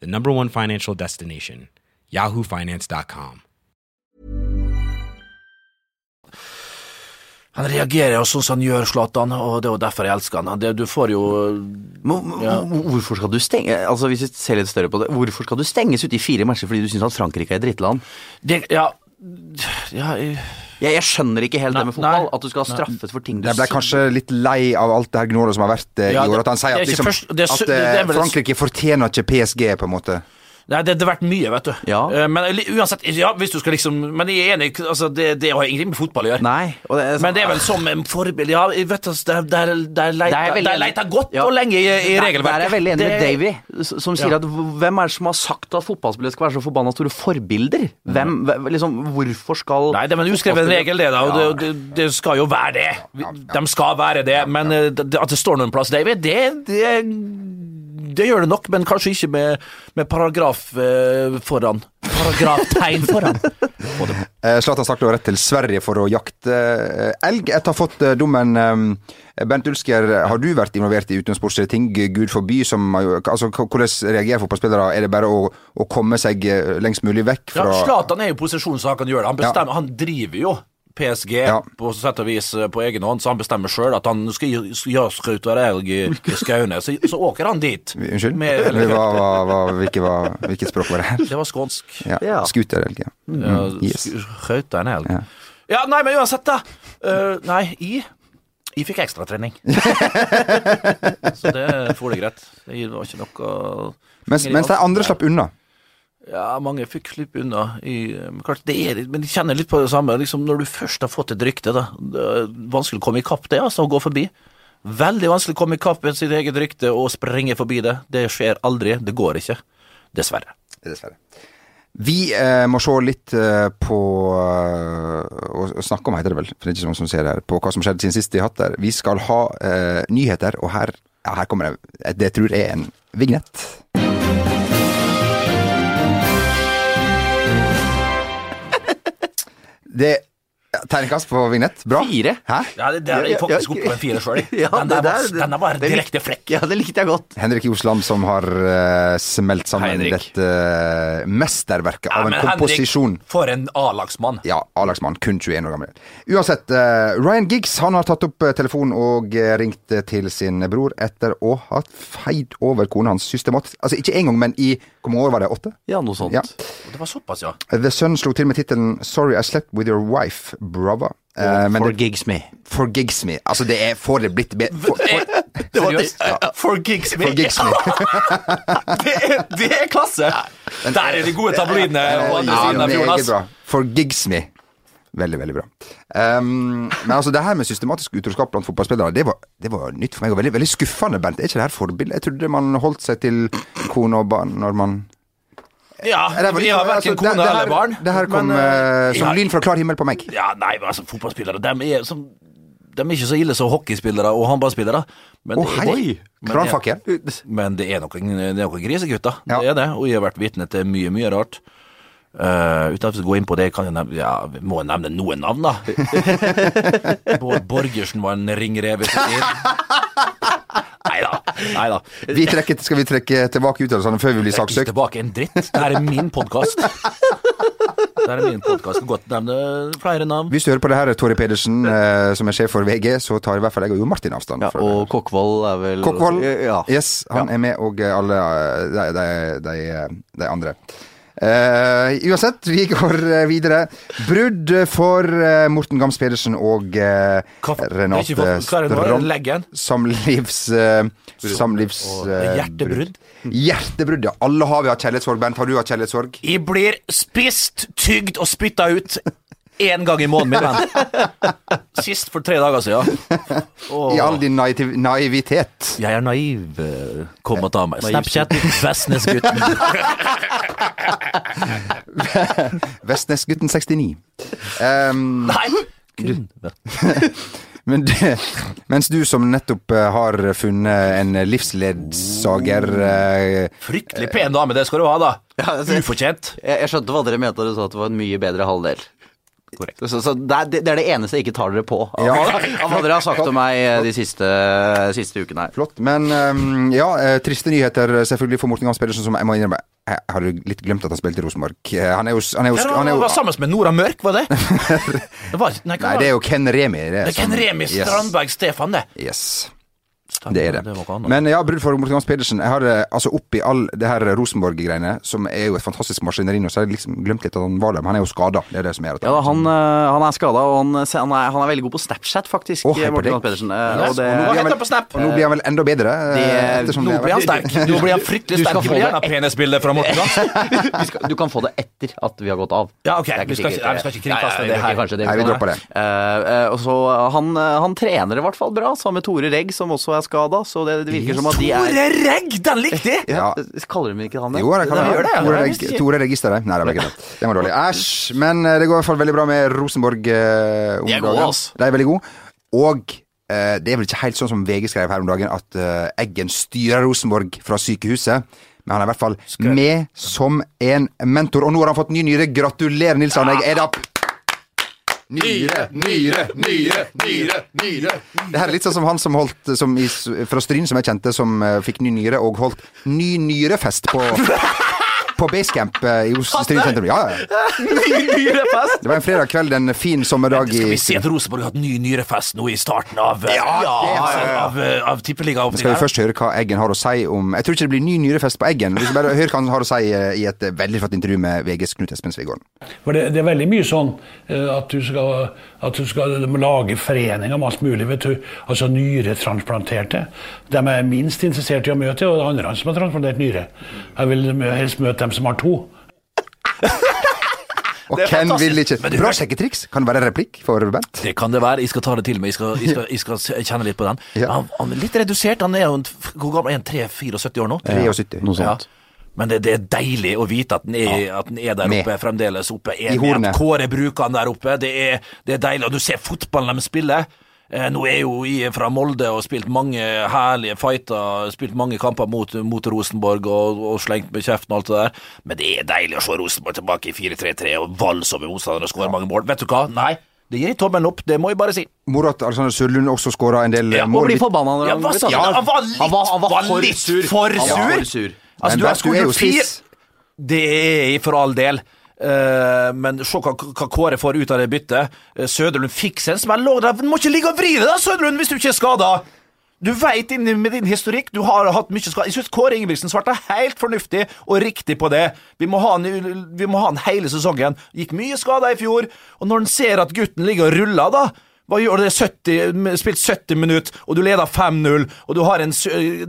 Speaker 6: the number one financial destination, yahoofinance.com.
Speaker 2: han reagerer jo sånn som han gjør, Zlatan, og det er jo derfor jeg elsker han. Det, du får jo
Speaker 3: må- Hvorfor skal du stenge Altså Hvis vi ser litt større på det, hvorfor skal du stenges ute i fire matcher fordi du syns at Frankrike er et drittland?
Speaker 2: det, Ja, ja jeg-
Speaker 3: Jeg, jeg skjønner ikke helt
Speaker 2: Nei,
Speaker 3: det med fotball.
Speaker 2: nei.
Speaker 3: At du skal ha straffet nei. for ting du
Speaker 1: Jeg ble kanskje litt lei av alt det her gnålet som har vært eh,
Speaker 2: Ja,
Speaker 1: i år. At han sier
Speaker 2: er
Speaker 1: at, liksom,
Speaker 2: først- det er
Speaker 1: at
Speaker 2: det er
Speaker 1: eh, Frankrike fortjener ikke PSG, på en måte.
Speaker 2: Nei, det det har vært mye, vet du.
Speaker 3: Ja.
Speaker 2: Eh, Men uansett, ja, hvis du skal liksom Men jeg er enig, altså, det, det har ingenting med fotball å gjøre.
Speaker 3: Nei. Det er,
Speaker 2: Men det er vel som en forbilde Ja, vet du, der, der, der
Speaker 3: Det er
Speaker 2: leita
Speaker 3: veldig-
Speaker 2: der leita godt
Speaker 3: Ja.
Speaker 2: og lenge i, i regelverket.
Speaker 3: Der er jeg veldig enig med Davy, som sier at hvem er det som har sagt at fotballspillere skal være så forbanna store forbilder? Hvem, hvem- liksom, Hvorfor skal
Speaker 2: Nei, det er en uskreven regel, det, da. Og det, det, det skal jo være det. De skal være det. Men eh, at det står noen plass, Davy, det, det, det gjør det nok. Men kanskje ikke med, med paragraf eh, foran. Paragraftegn foran.
Speaker 1: Eh, Zlatan stakk da rett til Sverige for å jakte eh, elg etter å ha fått eh, dommen. eh, Bernt Ulsker, har du vært involvert i utensportslige ting, gud forby? Som, altså, hvordan reagerer fotballspillere? Er det bare å, å komme seg lengst mulig vekk
Speaker 2: Ja,
Speaker 1: fra
Speaker 2: Zlatan er jo i posisjon så han kan gjøre det. Han, bestemmer, han driver jo PSG
Speaker 1: Ja.
Speaker 2: på sett og vis eh, på egen hånd, så han bestemmer sjøl at han skal elg i, i skaune. Så, så åker han dit.
Speaker 1: Unnskyld?
Speaker 2: Med,
Speaker 1: Eller hva, hva, hva, hvilket, var, hvilket språk var det her?
Speaker 2: det var skånsk.
Speaker 1: Ja.
Speaker 3: Ja.
Speaker 1: Scooterelg, ja.
Speaker 2: Ja,
Speaker 1: Mm, yes.
Speaker 2: En elg.
Speaker 1: Ja.
Speaker 2: Ja. nei, men uansett, da. Uh, nei, i jeg fikk ekstratrening. så det får det greit. Det var ikke noe
Speaker 1: Mens, mens de andre slapp unna.
Speaker 2: Ja, mange fikk slippe unna. I, klart, det er, men de kjenner litt på det samme. Liksom, når du først har fått et rykte, da, det er vanskelig å komme i kapp det, altså, å gå forbi. Veldig vanskelig å komme i kapp med sitt eget rykte og sprenge forbi det. Det skjer aldri. Det går ikke. Dessverre.
Speaker 1: Dessverre. Vi eh, må se litt eh, på eh, og, og snakke om, heter det vel, for det er ikke noen som ser det her, på hva som skjedde siden sist vi hatt der. Vi skal ha eh, nyheter, og her, ja, her kommer det det tror jeg er en vignett. Det ja, Tegnekast på vignett. Bra.
Speaker 3: Fire.
Speaker 1: Hæ?
Speaker 2: Ja, det, det er jeg faktisk oppe på en fire sjøl.
Speaker 3: Ja,
Speaker 2: den,
Speaker 3: det
Speaker 2: der var- den der var direkte frekk.
Speaker 3: Ja, det likte jeg godt.
Speaker 1: Henrik Josland som har uh, smelt sammen
Speaker 2: Henrik.
Speaker 1: dette uh, mesterverket
Speaker 2: Ja,
Speaker 1: av en
Speaker 2: men Henrik,
Speaker 1: komposisjon.
Speaker 2: For en A-lagsmann.
Speaker 1: Ja, A-lagsmann, kun 21 år gammel. Uansett, uh, Ryan Giggs han har tatt opp eh, telefonen og eh, ringt eh, til sin bror etter å ha feid over kona hans systematisk. Altså ikke én gang, men i hvor mange år var det? Åtte?
Speaker 3: Ja, noe sånt.
Speaker 1: Ja.
Speaker 2: Det var såpass, ja.
Speaker 1: The Sun slo til med tittelen 'Sorry I slept with your wife, brother'. Uh, men
Speaker 3: For
Speaker 1: det,
Speaker 3: gigs me.
Speaker 1: Forgigs me. Altså, det er Får det blitt bedre? for, for,
Speaker 2: Seriøst? For gigs me.
Speaker 1: Forgigs me.
Speaker 2: det, er, det er klasse! Der er de gode tabloidene på andre
Speaker 1: Ja,
Speaker 2: siden av fjorden.
Speaker 1: meget
Speaker 2: ass.
Speaker 1: me. Veldig, veldig bra. Um, men altså, det her med systematisk utroskap blant fotballspillere, det var, det var nytt for meg. Og veldig, veldig skuffende, Bent. Er ikke det her forbilde? Jeg trodde man holdt seg til kone og barn når man
Speaker 2: Ja,
Speaker 1: Det
Speaker 2: vi har
Speaker 1: altså,
Speaker 2: kone
Speaker 1: det- det her-
Speaker 2: eller barn.
Speaker 1: Det her kom
Speaker 2: men, eh,
Speaker 1: som
Speaker 2: ja,
Speaker 1: lyn fra klar himmel på meg.
Speaker 2: Ja, nei, men altså, fotballspillere, de er, som, de er ikke så ille som hockeyspillere og håndballspillere. Men,
Speaker 1: Å, hei!
Speaker 2: Kranfakker. Men det- er noen, det er noen grisegutter.
Speaker 1: Ja.
Speaker 2: Det er det. Og jeg har vært vitne til mye, mye rart. Uh, uten at vi skal gå inn på det, kan jeg nevne, ja, må nevne noen navn, da. Bård Borgersen var en ringrev i sin tid. Nei da.
Speaker 1: Vi trekker, skal vi trekke tilbake uttalelsene før vi blir
Speaker 2: Ikke
Speaker 1: saksøkt?
Speaker 2: tilbake en dritt. Det her er min podkast. Det er min podkast. Godt nevne flere navn.
Speaker 1: Hvis du hører på det her, Tore Pedersen, eh, som er sjef for VG, så tar i hvert fall jeg og Jo Martin avstand.
Speaker 3: Ja,
Speaker 1: det.
Speaker 3: og Kokkvold er vel
Speaker 1: Kokkvold,
Speaker 3: Ja.
Speaker 1: yes, han er med, og eh, alle eh, de, de, de, de andre. Eh, uansett, vi går eh, videre. Brudd for uh, Morten Gams Pedersen og uh, Renate? Strand. Uh, samlivs eh,
Speaker 2: Hjertebrudd.
Speaker 1: Hjertebrudd, ja. Alle har vi hatt kjærlighetssorg. Bent, har du hatt kjærlighetssorg?
Speaker 2: Jeg blir spist, tygd og spytta ut én gang i måneden, min venn. Sist for tre dager siden. Åh.
Speaker 1: I all din naiv naivitet.
Speaker 2: Jeg er naiv, kom og ta meg. Snapchat, Vestnesgutten.
Speaker 1: Vestnesgutten 69. Um,
Speaker 2: Nei! Kun.
Speaker 1: Men det, mens du som nettopp eh, har funnet en livsledsager eh,
Speaker 2: Fryktelig pen dame, det skal du ha, da.
Speaker 3: Altså-
Speaker 2: Ufortjent.
Speaker 3: Jeg, jeg skjønte hva dere mente da du sa at det var en mye bedre halvdel.
Speaker 2: Korrekt.
Speaker 3: Så, så det, er, det er det eneste jeg ikke tar dere på av,
Speaker 1: Ja.
Speaker 3: av hva dere har sagt om meg eh, de siste, siste ukene her.
Speaker 1: Flott. Men um, ja, eh, triste nyheter selvfølgelig for Morten Gams Pedersen, som jeg må innrømme Jeg hadde litt glemt at han spilte i Rosenborg. Eh, Han er jo, han er jo,
Speaker 2: Ja,
Speaker 1: han er
Speaker 2: Han
Speaker 1: jo
Speaker 2: var sammen med Nora Mørk, var det? det var, nei,
Speaker 1: Nei, det er jo Ken Remi. Det,
Speaker 2: Det er Ken
Speaker 1: Remi
Speaker 2: Remi
Speaker 1: Yes.
Speaker 2: Strandberg Stefan, det.
Speaker 1: Yes. Det er det. Men ja, brudd for Morten Gams Pedersen. Jeg har eh, altså oppi all det her Rosenborg-greiene, som er jo et fantastisk maskineri nå, så har jeg liksom glemt litt at han var der. Men han er jo skada. Det er det som gjør at
Speaker 3: Ja, da, han, eh, han er skada, og han, han, er, han er veldig god på Snapchat, faktisk.
Speaker 1: Oh,
Speaker 3: Morten
Speaker 1: deg.
Speaker 3: Gams Pedersen. Og det,
Speaker 2: og nå
Speaker 1: blir han vel-
Speaker 2: på Snap.
Speaker 1: Og nå blir han vel enda bedre.
Speaker 3: Det-
Speaker 2: Nå blir han sterk. Nå blir han fryktelig sterk.
Speaker 3: Du skal få det.
Speaker 2: gjerne penisbilde fra Morten Gams.
Speaker 3: du kan få det etter at vi har gått av.
Speaker 2: Ja, ok.
Speaker 3: Er
Speaker 2: Vi skal ikke- kringkaste det her.
Speaker 3: kanskje det
Speaker 1: Nei, vi dropper det.
Speaker 3: Og så han, han trener i hvert fall bra, sammen med Tore Regg, som også er skada. Så det, det virker som at de er
Speaker 2: Tore Regg, den likte jeg!
Speaker 1: Ja.
Speaker 3: Kaller de ikke han det?
Speaker 1: Jo, det kan
Speaker 2: de det.
Speaker 1: Tore,
Speaker 2: Det
Speaker 1: Reg. Tore Registeret. Nei, det var ikke det. Den var dårlig. Æsj. Men eh, det går i hvert fall veldig bra med Rosenborg eh, om
Speaker 3: De er gode,
Speaker 1: dagen.
Speaker 3: ass.
Speaker 1: De er veldig gode. Og eh, det er vel ikke helt sånn som VG skrev her om dagen, at eh, Eggen styrer Rosenborg fra sykehuset. Men han er i hvert fall med som en mentor. Og nå har han fått ny nyre. Gratulerer, Nils Arne Egg Edap! Nyre, nyre, nyre, nyre, nyre. Det her er litt sånn som han som holdt som i, fra Stryn, som jeg kjente, som uh, fikk ny nyre, og holdt ny nyrefest på på Basecamp eh, i Oslo sentrum. Ja, ja.
Speaker 2: Nyrefest!
Speaker 1: Det var en fredag kveld en fin sommerdag i
Speaker 2: Skal vi se at Rosenborg har hatt ny nyrefest nå i starten av eh,
Speaker 1: Ja, av, er-
Speaker 2: av, eh, av
Speaker 1: Skal vi først høre hva Eggen har å si om Jeg tror ikke det blir ny nyrefest på Eggen. Vi skal bare høre hva han har å si i et veldig flott intervju med VGs Knut Espen Svigården.
Speaker 7: For det, det er veldig mye sånn at du skal, at du skal lage foreninger om alt mulig. vet du. Altså Nyretransplanterte. De er minst interessert i å møte, og det er andre som har transplantert nyre. Jeg vil helst møte dem som har to.
Speaker 1: Og Ken vil ikke. Bra sjekketriks. Kan det være en replikk for Bent?
Speaker 2: Det kan det være. Jeg skal ta det til meg. Jeg skal, jeg skal, jeg skal kjenne litt på den.
Speaker 1: Ja.
Speaker 2: Han, han er litt redusert. Han er jo hvor gammel er han? 3-74 år nå?
Speaker 1: 73.
Speaker 3: Noe sånt.
Speaker 2: Men det, det er deilig å vite at den er, at den er der
Speaker 1: Med.
Speaker 2: oppe, fremdeles oppe. Er
Speaker 1: I
Speaker 2: med
Speaker 1: hornet.
Speaker 2: At Kåre bruker han der oppe. Det er, det er deilig. Og du ser fotballen de spiller. Eh, nå er jo jeg fra Molde og spilt mange herlige fighter, spilt mange kamper mot, mot Rosenborg og, og slengt med kjeften og alt det der. Men det er deilig å se Rosenborg tilbake i 4-3-3 og voldsomme motstandere og skåre mange mål. Vet du hva? Nei, det gir tommelen opp. Det må jeg bare si.
Speaker 1: Moro at Alexander Sørlund også skåra en del
Speaker 2: Ja,
Speaker 1: eh, mål.
Speaker 3: Blir forbanna
Speaker 2: Ja, sa
Speaker 3: tatt.
Speaker 2: Han var litt,
Speaker 3: Han var- han var for
Speaker 2: litt
Speaker 3: sur.
Speaker 2: for
Speaker 3: Han var for sur.
Speaker 2: Altså,
Speaker 1: Men
Speaker 2: du har
Speaker 1: er jo
Speaker 2: skåret fire
Speaker 1: spiss.
Speaker 2: Det er jeg for all del. Eh, men se hva, hva Kåre får ut av det byttet. Uh, Søderlund fikk seg en smell. lå. Du må ikke ligge og vri deg, da, Søderlund, hvis du ikke er skada! Du veit med din historikk, du har hatt mye skade. Jeg syns Kåre Ingebrigtsen svarte helt fornuftig og riktig på det. Vi må ha han hele sesongen. Gikk mye skader i fjor, og når han ser at gutten ligger og ruller, da hva gjør det? 70, spilt 70 minutter, og du leder 5-0, og du, har en,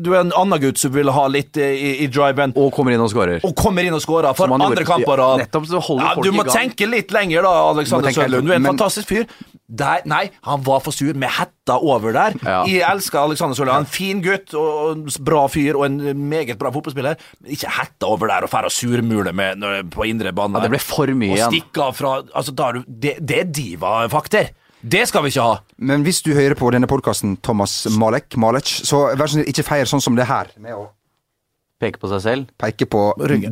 Speaker 2: du en annen gutt som vil ha litt eh, i, i driven
Speaker 3: Og kommer inn og skårer.
Speaker 2: og kommer inn og skårer for andre
Speaker 3: gjorde. nettopp, så holder
Speaker 2: ja, du må tenke litt lenger, da, Alexander Sørlund. Du er en
Speaker 1: men-
Speaker 2: fantastisk fyr. Der, nei, han var for sur med hetta over der.
Speaker 3: Ja.
Speaker 2: Jeg elsker Alexander Sørlund. Han En fin gutt og og bra fyr og en meget bra fotballspiller. Ikke hetta over der og fære og surmule med når, på indre bane.
Speaker 3: Ja, det ble for mye
Speaker 2: Og
Speaker 3: igjen.
Speaker 2: stikke av fra altså, du, det, det er diva-fakter. Det skal vi ikke ha.
Speaker 1: Men hvis du hører på denne podkasten, Thomas Malek, Malek, så vær så snill, ikke feir sånn som det her, med å
Speaker 3: Peke på seg selv.
Speaker 1: peke på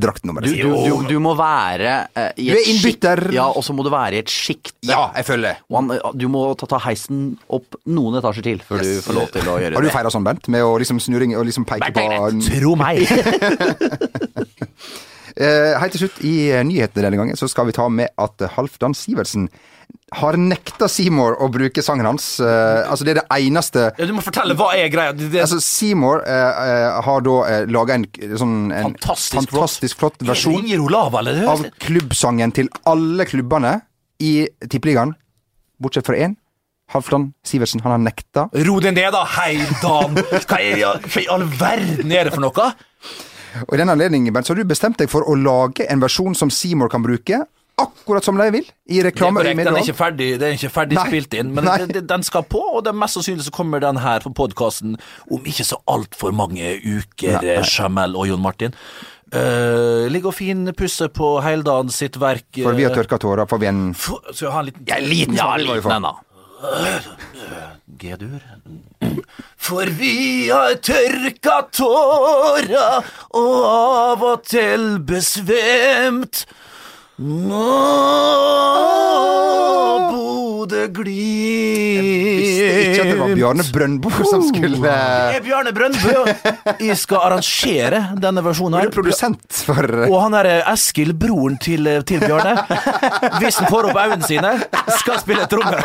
Speaker 1: draktnummeret
Speaker 3: Du, du, du, du må være eh, i
Speaker 1: Du er innbytter.
Speaker 3: sjikt- Ja, og så må du være i et sjikt.
Speaker 1: Ja, jeg følger.
Speaker 3: det han, eh, Du må ta, ta heisen opp noen etasjer til før du får lov til å gjøre det.
Speaker 1: Har du feira sånn, Bent? Med å liksom snurring og liksom peke på
Speaker 2: Tro meg.
Speaker 1: Eh, Helt til slutt, i eh, nyhetene denne gangen, så skal vi ta med at Halfdan Halvdan Sivertsen har nekta Seymour å bruke sangen hans. Uh, altså, det er det eneste
Speaker 2: Ja, du må fortelle hva er greia. Det, det,
Speaker 1: Altså, Seymour uh, uh, har da uh, laga en sånn en
Speaker 2: Fantastisk
Speaker 1: fantastisk flott
Speaker 2: flott
Speaker 1: versjon
Speaker 2: eller?
Speaker 1: Av klubbsangen til alle klubbene i Tippeligaen, bortsett fra én. Halvdan Sivertsen, han har nekta.
Speaker 2: Ro deg ned, da, Heidan! Hva er hva i all verden er det for noe?
Speaker 1: Og I den anledning, så har du bestemt deg for å lage en versjon som Seymour kan bruke, akkurat som de vil, i
Speaker 2: Det er korrekt, den er ikke ferdig, er ikke ferdig spilt inn, men den, den- skal på, og det er mest sannsynlig så kommer den her på podkasten om ikke så altfor mange uker,
Speaker 1: Nei, nei.
Speaker 2: Jamel og Jon Martin. Uh, ligger og finpusser på Heildan sitt verk. Uh,
Speaker 1: For vi har tørka tårer, får vi en
Speaker 2: få- Skal jeg ha en liten
Speaker 1: Ja, liten
Speaker 3: Ja,
Speaker 1: vi få.
Speaker 3: liten en, da.
Speaker 2: G-dur. For vi har tørka tåra og av og til besvemt. Nå Bodø-Glimt
Speaker 1: Visste ikke at det var Bjarne Brøndbo som skulle
Speaker 2: Det er Bjarne Brøndbo. Jeg skal arrangere denne versjonen
Speaker 1: Du er produsent for
Speaker 2: Og han er Eskil, broren til, til Bjarne, hvis han får opp øynene sine, skal spille tromme.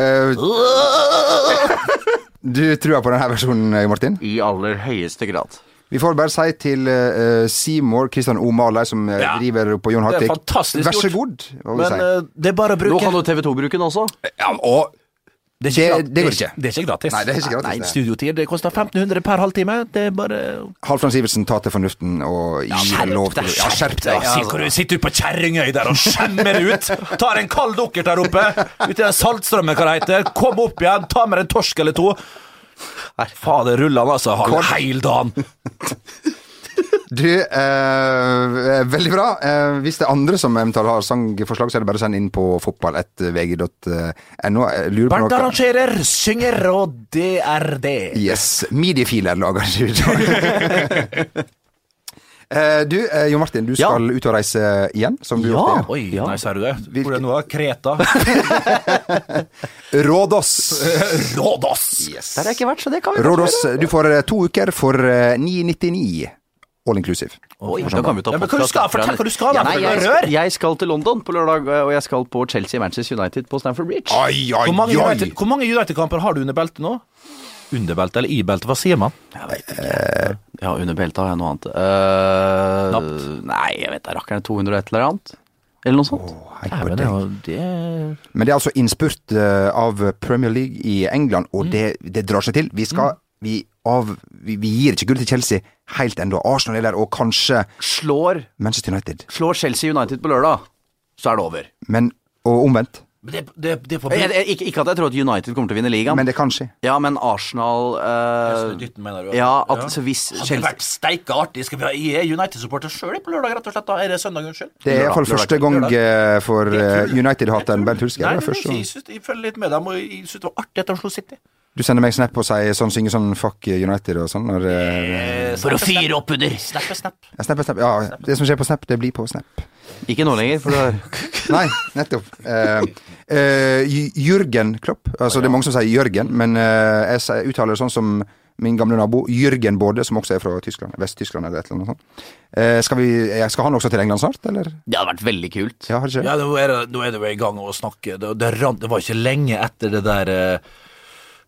Speaker 1: eh, Du tror på denne versjonen, eh, Martin?
Speaker 3: I aller høyeste grad.
Speaker 1: Vi får bare si til uh, Seymour Kristian O. Maler, som eh,
Speaker 2: Ja.
Speaker 1: driver på Jon
Speaker 2: Det er
Speaker 1: Hartvig Vær så god. hva
Speaker 2: Men
Speaker 1: si.
Speaker 2: uh, det er bare å bruke.
Speaker 3: Nå kan jo TV 2 bruke den også.
Speaker 1: ja, og
Speaker 2: Det,
Speaker 1: Det- det går ikke.
Speaker 2: Det er ikke gratis.
Speaker 1: Nei, det er ikke gratis,
Speaker 2: Nei. Studiotid det koster 1500 per halvtime. Det er bare
Speaker 1: Halvdan Sivertsen, ta til fornuften og gi ja, lov til Ja, skjerp deg!
Speaker 2: Ja, sitter du sitter ute på Kjerringøy der og skjemmer ut. Tar en kald dukkert der oppe. Ute i den Saltstrømmen, hva det heter. Kom opp igjen, ta med en torsk eller to. Fader rullan, altså. Halv heil dagen.
Speaker 1: Du, eh, veldig bra. Eh, hvis det er andre som eventuelt har sangforslag, så er det bare å sende inn på fotball1vg.no. Jeg
Speaker 2: Bernt arrangerer, synger, og det er det.
Speaker 1: Yes. Mediefiler lager. Eh, du, eh, Jo Martin, du
Speaker 3: Ja.
Speaker 1: skal ut og reise igjen, som du
Speaker 3: Ja.
Speaker 1: gjorde.
Speaker 2: Oi,
Speaker 3: Ja.
Speaker 2: nei, ser du det? Hvor er det nå? Kreta?
Speaker 1: Rådås.
Speaker 2: Rådås!
Speaker 1: Yes.
Speaker 3: Der har jeg ikke vært, så det kan vi
Speaker 1: Rådås, du får eh, to uker for eh, 999. All inclusive.
Speaker 3: Oi, da kan vi ta
Speaker 2: Ja, men hva du skal, fortell hva du skal, da, er
Speaker 3: jeg,
Speaker 2: rør.
Speaker 3: jeg skal til London på lørdag, og jeg skal på Chelsea-Manchester United på Stamford Bridge.
Speaker 1: Oi, oi,
Speaker 2: Hvor mange! United, hvor mange United-kamper har du under beltet nå? Under beltet eller i-belte, hva sier man?
Speaker 3: Jeg vet ikke. Ja, underbelte har jeg noe annet. Uh,
Speaker 2: Knapt.
Speaker 3: nei, jeg vet da rakkeren 200 og et eller annet. Eller noe sånt.
Speaker 1: Hei
Speaker 2: Nei,
Speaker 1: på
Speaker 2: men det, er det
Speaker 1: Men det er altså innspurt eh, av Premier League i England,
Speaker 2: Mm.
Speaker 1: og det, det drar seg til. Vi skal vi, av, vi, vi gir ikke gull til Chelsea helt ennå. Arsenal er der, og kanskje
Speaker 3: Slår,
Speaker 1: Manchester United.
Speaker 3: slår Chelsea United på lørdag, så er det over.
Speaker 1: Men, og omvendt.
Speaker 2: Men det, det, det får...
Speaker 3: Jeg, jeg, ikke, ikke at jeg tror at United kommer til å vinne ligaen.
Speaker 1: Men det kan skje.
Speaker 3: Ja, men Arsenal uh...
Speaker 2: Dytten, mener du?
Speaker 3: Ja, at så hvis
Speaker 2: Hadde det
Speaker 3: Chelsea
Speaker 2: vært steike artig. Skal vi ha, er United-supporter sjøl på lørdag, rett og slett. da Er det søndag, unnskyld?
Speaker 1: Det er iallfall første gang
Speaker 2: lørdag.
Speaker 1: eh, for uh, United-hateren Bernt Hulsker.
Speaker 2: Nei,
Speaker 1: første
Speaker 2: jeg, synes, jeg følger litt med dem, og jeg syns det var artig at de slo City.
Speaker 1: Du sender meg snap og sier sånn, synger sånn 'fuck United' og sånn? Når, uh,
Speaker 3: For å fyre opp under.
Speaker 2: Snap er snap.
Speaker 1: ja, snap, snap. Ja, det som skjer på Snap, det blir på Snap.
Speaker 3: Ikke nå lenger, for du har
Speaker 1: Nei, nettopp. Uh, uh, Jørgen Klopp. Altså, det er mange som sier Jørgen, men uh, jeg uttaler det sånn som min gamle nabo Jørgen Både, som også er fra Tyskland, Vest-Tyskland eller et eller annet sånt. Eh, skal, vi, skal han også til England snart, eller?
Speaker 3: Det hadde vært veldig kult.
Speaker 1: Ja, har det skjedd?
Speaker 2: Ja, nå er, det, nå er det jo i gang å snakke. Det, det, det var ikke lenge etter det der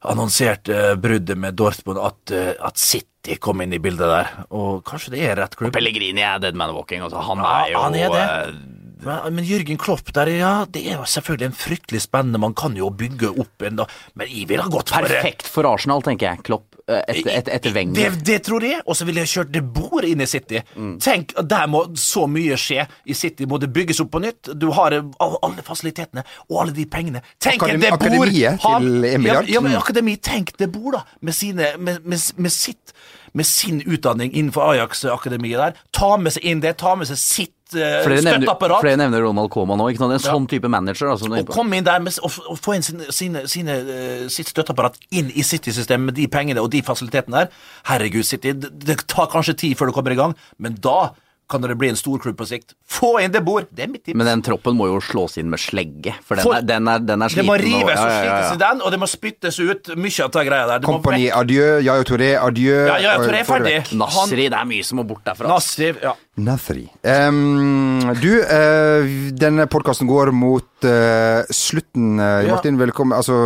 Speaker 2: annonserte bruddet med Dortmund at, eh, at City kom inn i bildet der. Og kanskje det er rett klubb.
Speaker 3: Og Pellegrini er dead man walking. Altså, han
Speaker 2: Ja,
Speaker 3: er jo
Speaker 2: han er det.
Speaker 3: eh,
Speaker 2: Men, men Jørgen Klopp der, ja, det er jo selvfølgelig en fryktelig spennende. Man kan jo bygge opp en da, Men jeg ville ha gått for
Speaker 3: Perfekt for Arsenal, tenker jeg. Klopp etter, etter, etter
Speaker 2: Det,
Speaker 3: Wenger.
Speaker 2: det tror jeg, og så ville jeg kjørt det bord inn i City.
Speaker 3: Mm.
Speaker 2: Tenk, der må så mye skje i City. Må det bygges opp på nytt. Du har eh, alle fasilitetene og alle de pengene. Tenk
Speaker 1: Akademi-
Speaker 2: det bord
Speaker 1: akademiet
Speaker 2: har-
Speaker 1: til en.
Speaker 2: Ja, ja, men akademi, tenk det bor da. Med, sine, med, med, med sitt med sin utdanning innenfor Ajax-akademiet der. Ta med seg inn det, ta med seg sitt
Speaker 3: Flere nevner,
Speaker 2: støtteapparat.
Speaker 3: flere nevner Ronald Coman sant? En sånn type manager. Altså,
Speaker 2: Og komme inn der med, og, og få inn sine, sine, sine, eh, sitt støtteapparat inn i City-systemet med de pengene og de fasilitetene der. Herregud, City, det, det tar kanskje tid før du kommer i gang, men da kan det bli en stor klubb på sikt. Få inn det bord! Det er mitt tips.
Speaker 3: men den troppen må jo slås inn med slegge, for den
Speaker 2: For-
Speaker 3: er, den er, den er
Speaker 2: det må rives og
Speaker 3: ja, ja, ja,
Speaker 2: slites i den, og det må spyttes ut mye av den greia der. Det
Speaker 1: Kompani, adjø. Yayo Touré, adjø.
Speaker 2: Ja, Toré er ferdig.
Speaker 3: Nasri, det er mye som må bort derfra.
Speaker 2: Nasri, ja.
Speaker 1: Nathri. Um, du, uh, denne podkasten går mot uh, slutten.
Speaker 2: Ja.
Speaker 1: Martin, velkommen, altså,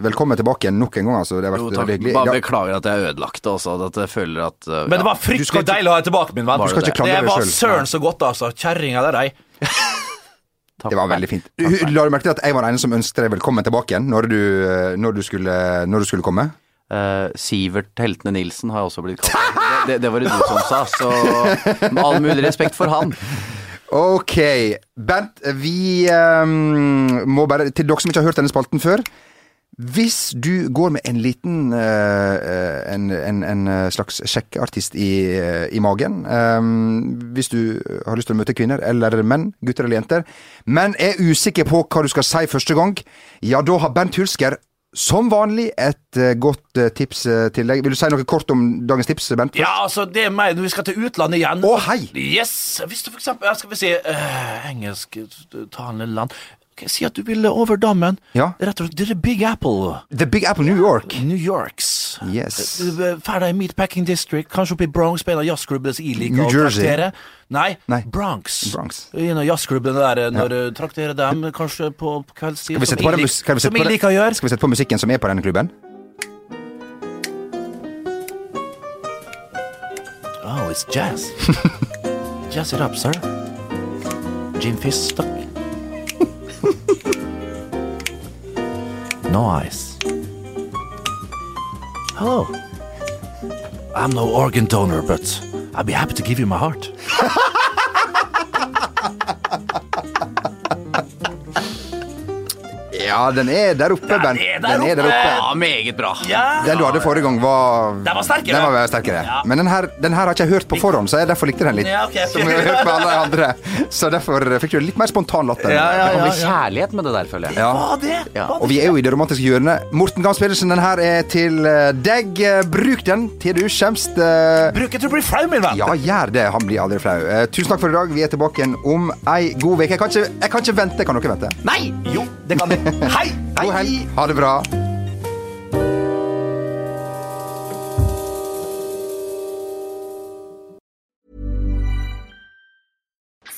Speaker 1: velkommen tilbake igjen nok en gang. Altså. Det har vært
Speaker 3: Jo, takk.
Speaker 1: veldig.
Speaker 3: Bare
Speaker 1: Ja,
Speaker 3: beklager at jeg er ødelagt også. At jeg føler at uh,
Speaker 2: Men det var fryktelig
Speaker 1: ikke-
Speaker 2: deilig å ha deg tilbake, min venn.
Speaker 3: Du skal
Speaker 1: ikke
Speaker 2: det var
Speaker 1: selv.
Speaker 2: søren så godt, altså. Kjerringa der, ei.
Speaker 1: det var veldig fint. La du merke til at jeg var den ene som ønsket deg velkommen tilbake igjen når du, når du, skulle, når du skulle komme?
Speaker 3: Uh, Sivert Heltene Nilsen har jeg også blitt kalt. Det, det, var det du som sa, så med all mulig respekt for han.
Speaker 1: Ok. Bernt, vi um, må bare Til dere som ikke har hørt denne spalten før. Hvis du går med en liten uh, en, en, en slags sjekkeartist i, eh, i magen um, Hvis du har lyst til å møte kvinner eller menn, gutter eller jenter, men er usikker på hva du skal si første gang, ja, da har Bernt Hulsker som vanlig et eh, godt eh, tips eh, til deg. Vil du si noe kort om dagens tips, Bent?
Speaker 2: Ja, altså, det er meg når vi skal til utlandet igjen.
Speaker 1: Å, hei!
Speaker 2: Yes! Hvis du for eksempel, skal vi si, uh, engelsktalende land Ok, Si at du vil over dammen.
Speaker 1: Ja.
Speaker 2: Rett og slett, det er Big Apple.
Speaker 1: The Big Apple New York.
Speaker 2: New Yorks.
Speaker 1: Yes.
Speaker 2: Ferdig i Meatpacking District, kanskje opp i Bronx, jazzklubbene som jeg
Speaker 1: New Jersey.
Speaker 2: traktere. Nei,
Speaker 1: Nei.
Speaker 2: Bronx.
Speaker 1: Bronx.
Speaker 2: En av jazzklubbene der, når du trakterer dem, kanskje på kveldstid.
Speaker 1: Skal vi sette på, den skal vi sette på, den- skal vi sette på musikken som er på denne klubben?
Speaker 2: Oh, it's jazz. jazz it up, sir. Jim stuck. No ice. Hello. I'm no organ donor, but I'd be happy to give you my heart.
Speaker 1: Ja, den er der oppe, Bernt.
Speaker 2: er der
Speaker 1: Den er der
Speaker 2: oppe.
Speaker 3: Ja, meget bra.
Speaker 2: Ja.
Speaker 1: Den du hadde forrige gang, var
Speaker 2: Den var sterkere.
Speaker 1: Den var sterkere.
Speaker 2: Ja.
Speaker 1: Men den her, den her har ikke jeg hørt på forhånd, så jeg derfor likte den litt.
Speaker 2: Ja, okay, ok.
Speaker 1: Som jeg har hørt med alle de andre. Så derfor fikk du litt mer spontan latter.
Speaker 2: Ja, ja, ja,
Speaker 3: bli kjærlighet med det der, føler jeg.
Speaker 1: Ja.
Speaker 2: Det?
Speaker 3: Ja.
Speaker 1: Og vi er jo i det romantiske hjørnet. Morten Gams Pedersen, den her er til eh, deg. Eh, Bruk den til du skjemst. eh,
Speaker 2: Bruk den til å bli flau, min venn.
Speaker 1: Ja, gjør det. Han blir aldri flau. Tusen takk for i dag. Vi er tilbake igjen om ei god uke. Jeg, jeg kan ikke vente. Kan dere vente?
Speaker 2: Nei! Jo, det kan vi. Hei! Hei!
Speaker 1: God helg. Ha det bra.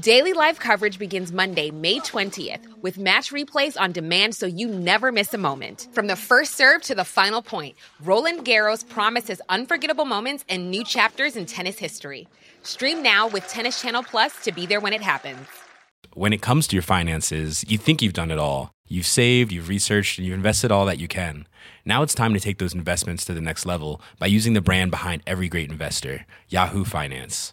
Speaker 8: Daily live coverage begins Monday, May 20th, with match replays on demand so you never miss a moment. From the first serve to the final point, Roland Garros promises unforgettable moments and new chapters in tennis history. Stream now with Tennis Channel Plus to be there when it happens.
Speaker 6: When it comes to your finances, you think you've done it all. You've saved, you've researched, and you've invested all that you can. Now it's time to take those investments to the next level by using the brand behind every great investor, Yahoo Finance.